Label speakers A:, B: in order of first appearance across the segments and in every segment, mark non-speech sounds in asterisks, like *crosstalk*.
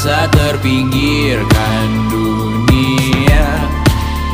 A: merasa terpinggirkan dunia.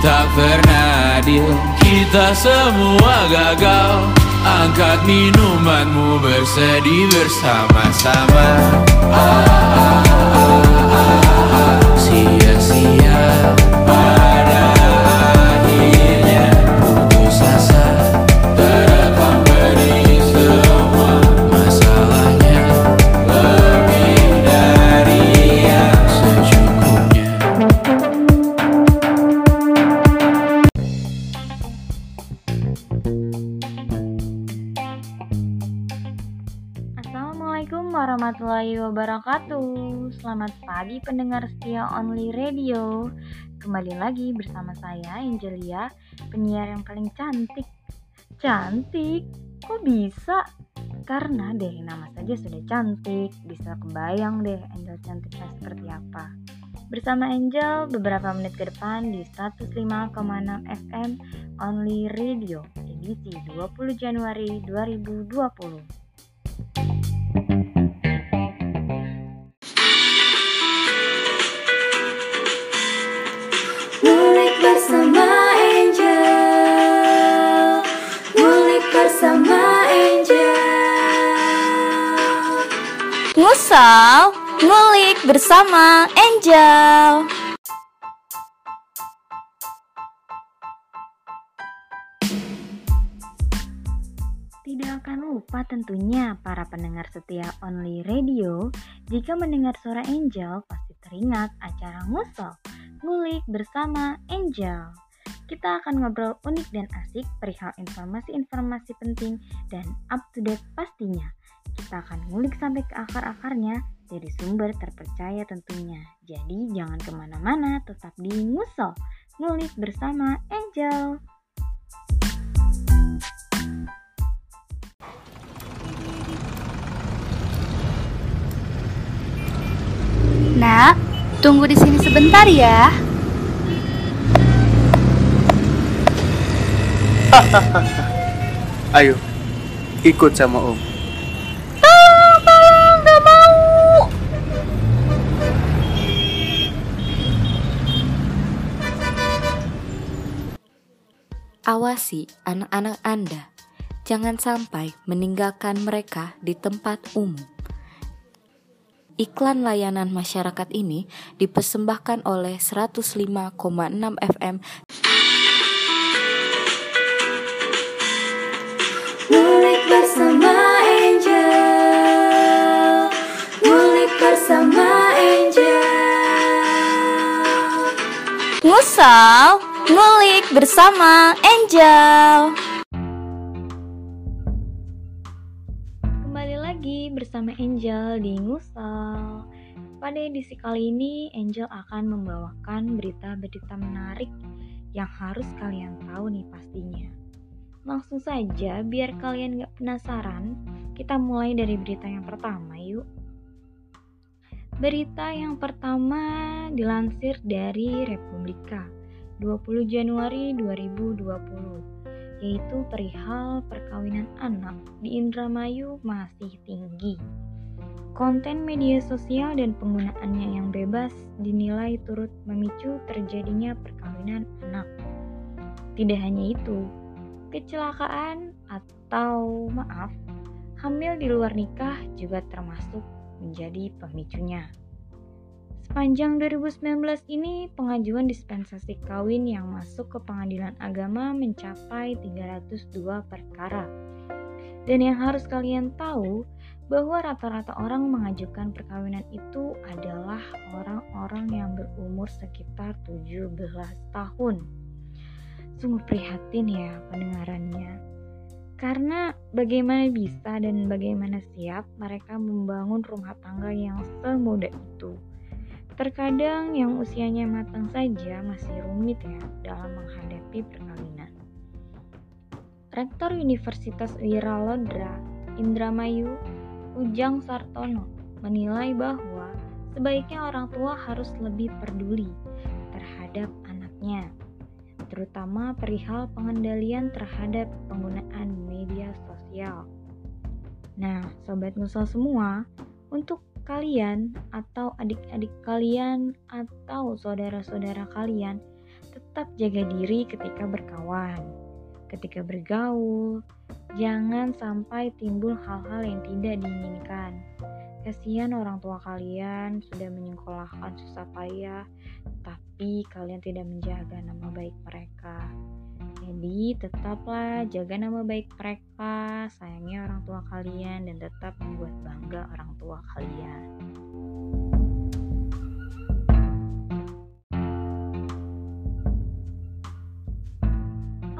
A: Tak pernah adil Kita semua gagal. Angkat minumanmu bersedih bersama-sama. Ah, ah, ah, ah, ah, ah.
B: ah. Sia-sia. Wabarakatuh. Selamat pagi pendengar setia Only Radio. Kembali lagi bersama saya Angelia Penyiar yang paling cantik. Cantik? Kok bisa? Karena deh nama saja sudah cantik Bisa kebayang deh Angel cantiknya seperti apa. Bersama Angel beberapa menit ke depan di 105,6 FM Only Radio Edisi 20 Januari 2020 Ngusal, ngulik bersama Angel. Tidak akan lupa tentunya para pendengar setia Only Radio jika mendengar suara Angel pasti teringat acara ngusal ngulik bersama Angel. Kita akan ngobrol unik dan asik perihal informasi-informasi penting dan up to date pastinya. Kita akan ngulik sampai ke akar-akarnya dari sumber terpercaya tentunya. Jadi jangan ke mana-mana, tetap di Ngusel. Ngulik bersama Angel.
C: Nak, tunggu di sini sebentar ya. *laughs*
D: Ayo, ikut sama Om.
E: Awasi anak-anak Anda, jangan sampai meninggalkan mereka di tempat umum. Iklan layanan masyarakat ini dipersembahkan oleh 105,6 FM
F: Ngulik bersama Angel. Ngulik bersama Angel.
B: Ngusal, ngulik bersama Angel. Kembali lagi bersama Angel di Ngusal. Pada edisi kali ini, Angel akan membawakan berita-berita menarik yang harus kalian tahu nih pastinya. Langsung saja, biar kalian gak penasaran, kita mulai dari berita yang pertama yuk. Berita yang pertama dilansir dari Republika 20 Januari 2020 yaitu perihal perkawinan anak di Indramayu masih tinggi. Konten media sosial dan penggunaannya yang bebas dinilai turut memicu terjadinya perkawinan anak. Tidak hanya itu, kecelakaan atau maaf, hamil di luar nikah juga termasuk menjadi pemicunya. Sepanjang 2019 ini, pengajuan dispensasi kawin yang masuk ke pengadilan agama mencapai 302 perkara. Dan yang harus kalian tahu, bahwa rata-rata orang mengajukan perkawinan itu adalah orang-orang yang berumur sekitar 17 tahun. Sungguh prihatin ya pendengarannya. Karena bagaimana bisa dan bagaimana siap mereka membangun rumah tangga yang semudah itu. Terkadang yang usianya matang saja masih rumit ya dalam menghadapi perkawinan. Rektor Universitas Wiralodra Indramayu Ujang Sartono menilai bahwa sebaiknya orang tua harus lebih peduli terhadap anaknya, terutama perihal pengendalian terhadap penggunaan media sosial. Nah, sobat ngusel semua, untuk kalian atau adik-adik kalian atau saudara-saudara kalian, tetap jaga diri ketika berkawan, ketika bergaul. Jangan sampai timbul hal-hal yang tidak diinginkan. Kasihan orang tua kalian sudah menyekolahkan susah payah, tapi kalian tidak menjaga nama baik mereka. Jadi tetaplah jaga nama baik mereka, sayangi orang tua kalian dan tetap membuat bangga orang tua kalian.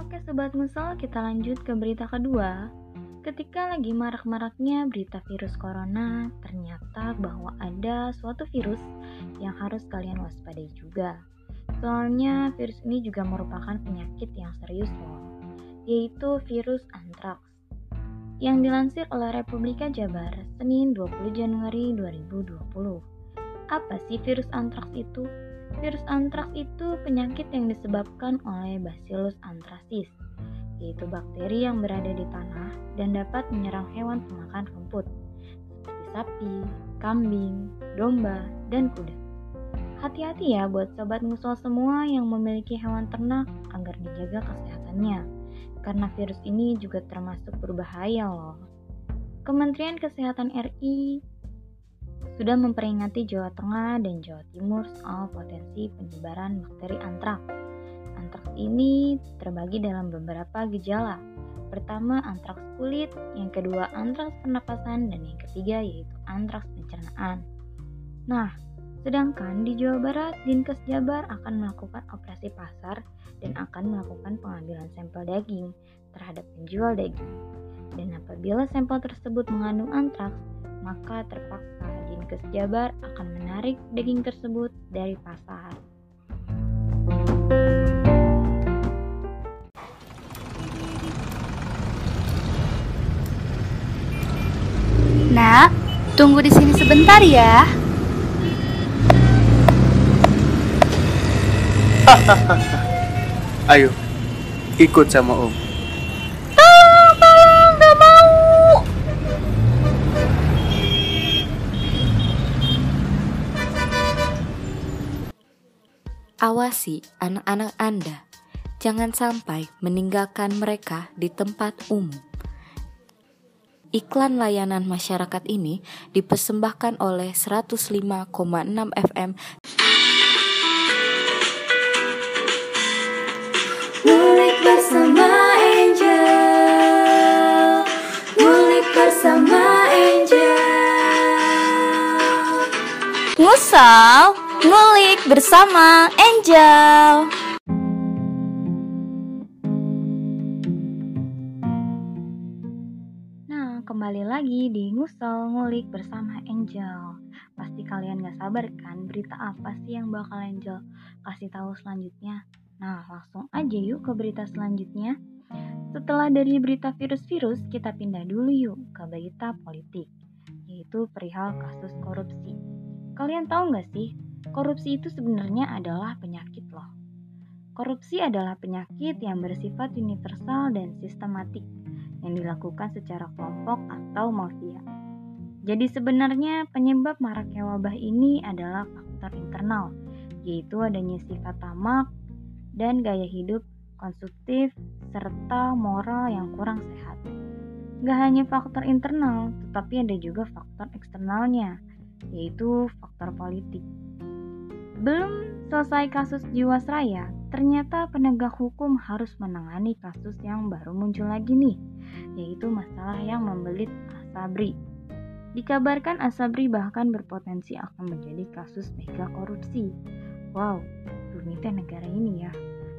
B: Oke sobat musal, kita lanjut ke berita kedua. Ketika lagi marak-maraknya berita virus corona, ternyata bahwa ada suatu virus yang harus kalian waspadai juga. Soalnya virus ini juga merupakan penyakit yang serius loh, yaitu virus antraks. Yang dilansir oleh Republika Jabar Senin 20 Januari 2020. Apa sih virus antraks itu? Virus antraks itu penyakit yang disebabkan oleh Bacillus anthracis yaitu bakteri yang berada di tanah dan dapat menyerang hewan pemakan rumput, seperti sapi, kambing, domba, dan kuda. Hati-hati ya buat sobat musuh semua yang memiliki hewan ternak agar dijaga kesehatannya, karena virus ini juga termasuk berbahaya loh. Kementerian Kesehatan RI sudah memperingati Jawa Tengah dan Jawa Timur soal potensi penyebaran bakteri antraks Antraks ini terbagi dalam beberapa gejala. Pertama, antraks kulit, yang kedua antraks pernapasan, dan yang ketiga yaitu antraks pencernaan. Nah, sedangkan di Jawa Barat, Dinkes Jabar akan melakukan operasi pasar dan akan melakukan pengambilan sampel daging terhadap penjual daging. Dan apabila sampel tersebut mengandung antraks, maka terpaksa Dinkes Jabar akan menarik daging tersebut dari pasar.
C: Nak, tunggu di sini sebentar ya. *laughs*
D: Ayo, ikut sama Om.
E: Awasi anak-anak Anda, jangan sampai meninggalkan mereka di tempat umum. Iklan layanan masyarakat ini dipersembahkan oleh 105,6 FM
F: Ngulik bersama Angel Ngulik bersama Angel
C: Ngusal, ngulik bersama Angel.
B: Nah, kembali lagi di Ngusel Ngulik bersama Angel. Pasti kalian gak sabar kan berita apa sih yang bakal Angel kasih tahu selanjutnya? Nah, langsung aja yuk ke berita selanjutnya. Setelah dari berita virus-virus, kita pindah dulu yuk ke berita politik, yaitu perihal kasus korupsi. Kalian tahu nggak sih, korupsi itu sebenarnya adalah penyakit loh. Korupsi adalah penyakit yang bersifat universal dan sistematik yang dilakukan secara kelompok atau mafia. Jadi sebenarnya penyebab maraknya wabah ini adalah faktor internal, yaitu adanya sifat tamak dan gaya hidup konsumtif serta moral yang kurang sehat. Gak hanya faktor internal, tetapi ada juga faktor eksternalnya, yaitu faktor politik. Belum selesai kasus Jiwasraya, ternyata penegak hukum harus menangani kasus yang baru muncul lagi nih, yaitu masalah yang membelit Asabri. Dikabarkan Asabri bahkan berpotensi akan menjadi kasus mega korupsi. Wow, rumitnya negara ini ya.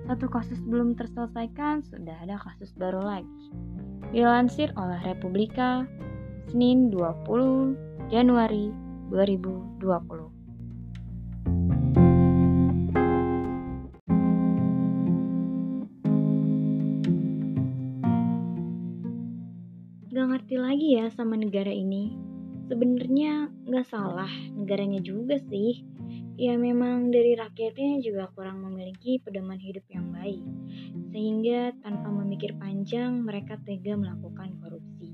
B: Satu kasus belum terselesaikan, sudah ada kasus baru lagi. Dilansir oleh Republika, Senin 20 Januari 2020. Gak ngerti lagi ya sama negara ini. Sebenarnya gak salah negaranya juga sih. Ya memang dari rakyatnya juga kurang memiliki pedoman hidup yang baik. Sehingga tanpa memikir panjang mereka tega melakukan korupsi.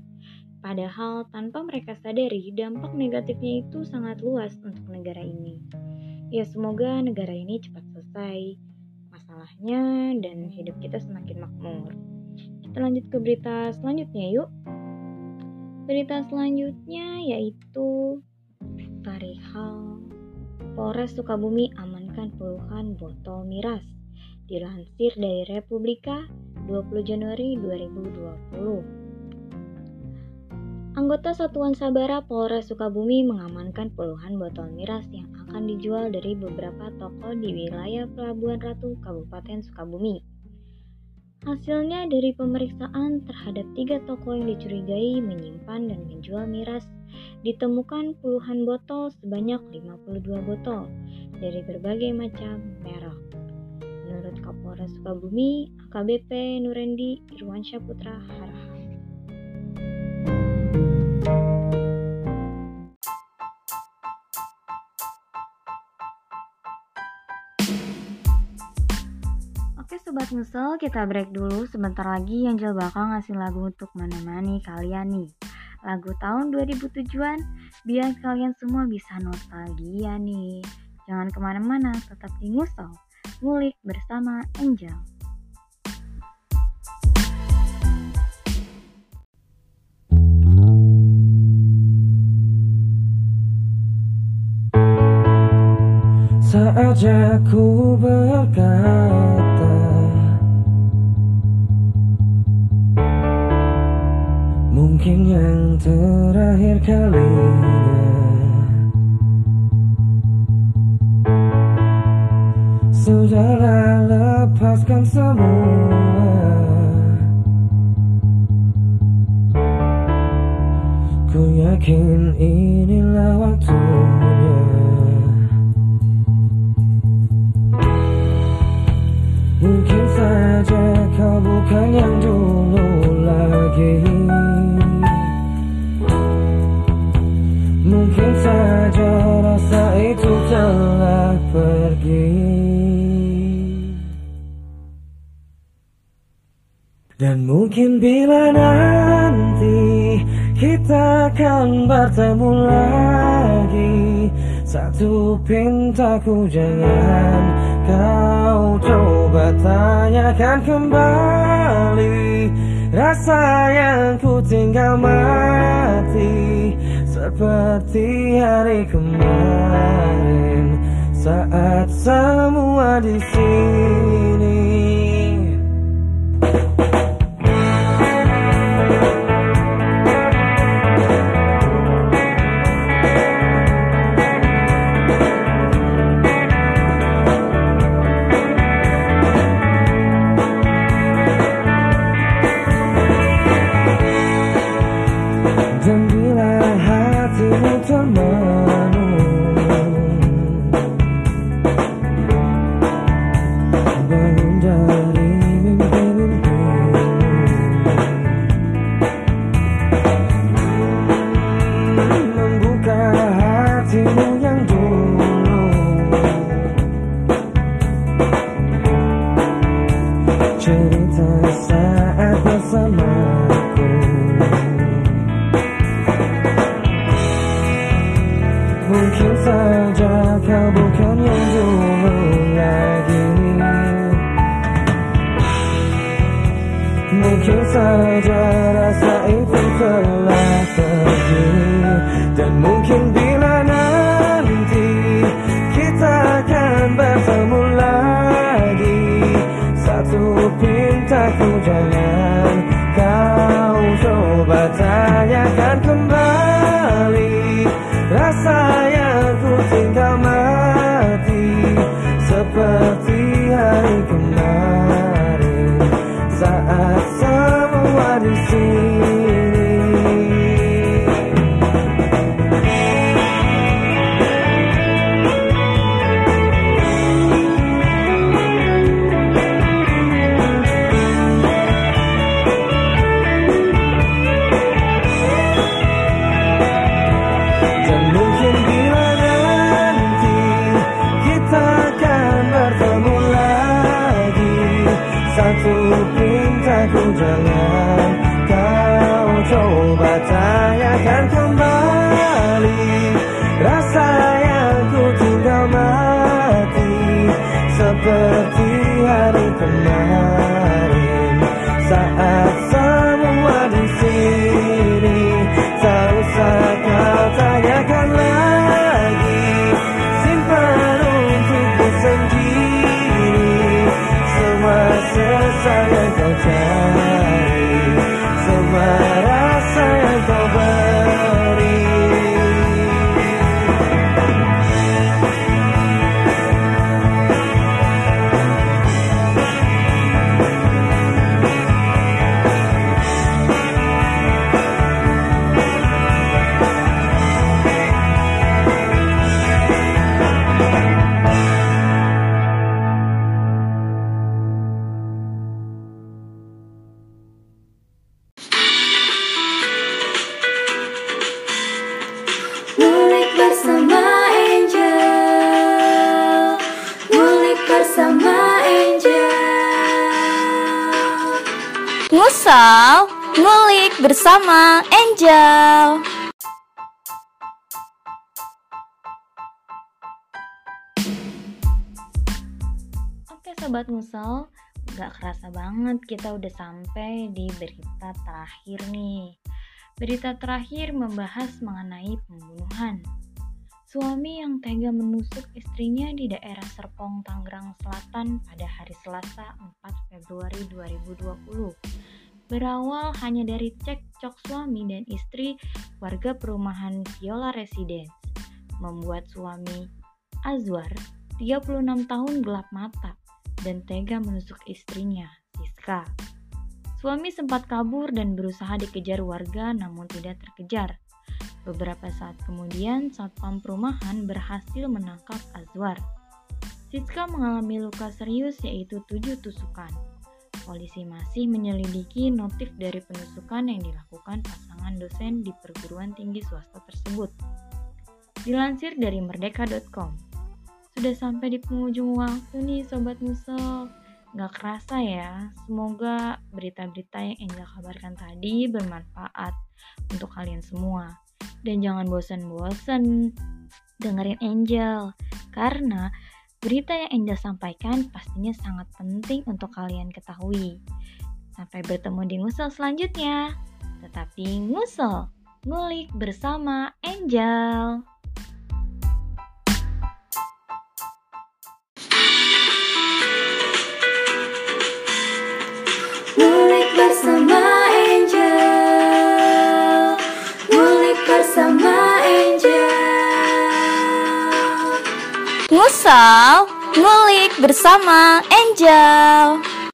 B: Padahal tanpa mereka sadari dampak negatifnya itu sangat luas untuk negara ini. Ya semoga negara ini cepat selesai masalahnya dan hidup kita semakin makmur. Kita lanjut ke berita selanjutnya yuk. Berita selanjutnya yaitu perihal Polres Sukabumi amankan puluhan botol miras. Dilansir dari Republika 20 Januari 2020. Anggota Satuan Sabara Polres Sukabumi mengamankan puluhan botol miras yang akan dijual dari beberapa toko di wilayah Pelabuhan Ratu, Kabupaten Sukabumi. Hasilnya dari pemeriksaan terhadap tiga toko yang dicurigai menyimpan dan menjual miras, ditemukan puluhan botol sebanyak 52 botol dari berbagai macam merek. Menurut Kapolres Sukabumi, AKBP Nurendi Irwansyah Putra Harahap. Sobat Ngesel, kita break dulu. Sebentar lagi Angel bakal ngasih lagu untuk menemani kalian nih. Lagu tahun 2007an, biar kalian semua bisa nostalgia nih. Jangan ke mana-mana, tetap di Ngusel Ngulik bersama Angel.
G: Saat aku berkata Mungkin yang terakhir kalinya. Sudahlah lepaskan semua. Ku yakin inilah waktunya. Mungkin saja kau bukan yang dulu lagi Mungkin saja rasa itu telah pergi. Dan mungkin bila nanti kita akan bertemu lagi Satu pintaku jangan kau coba tanyakan kembali Rasa yang ku tinggal mati Seperti hari kemarin Saat semua di sini
F: bersama Angel.
B: Oke Sobat Musel, gak kerasa banget kita udah sampai di berita terakhir nih. Berita terakhir membahas mengenai pembunuhan. Suami yang tega menusuk istrinya di daerah Serpong, Tangerang Selatan pada hari Selasa 4 Februari 2020. Berawal hanya dari cekcok suami dan istri warga perumahan Viola Residence, membuat suami Azwar 36 tahun gelap mata dan tega menusuk istrinya, Siska. Suami sempat kabur dan berusaha dikejar warga namun tidak terkejar. Beberapa saat kemudian, satpam perumahan berhasil menangkap Azwar. Siska mengalami luka serius yaitu tujuh tusukan. Polisi masih menyelidiki motif dari penusukan yang dilakukan pasangan dosen di perguruan tinggi swasta tersebut. Dilansir dari merdeka.com, sudah sampai di penghujung waktu nih Sobat Musel. Gak kerasa ya, semoga berita-berita yang Angel kabarkan tadi bermanfaat untuk kalian semua. Dan jangan bosan-bosan dengerin Angel, karena berita yang Angel sampaikan pastinya sangat penting untuk kalian ketahui. Sampai bertemu di ngusel selanjutnya. Tetapi ngusel,
F: ngulik bersama Angel.
C: Ngusal, ngulik bersama Angel.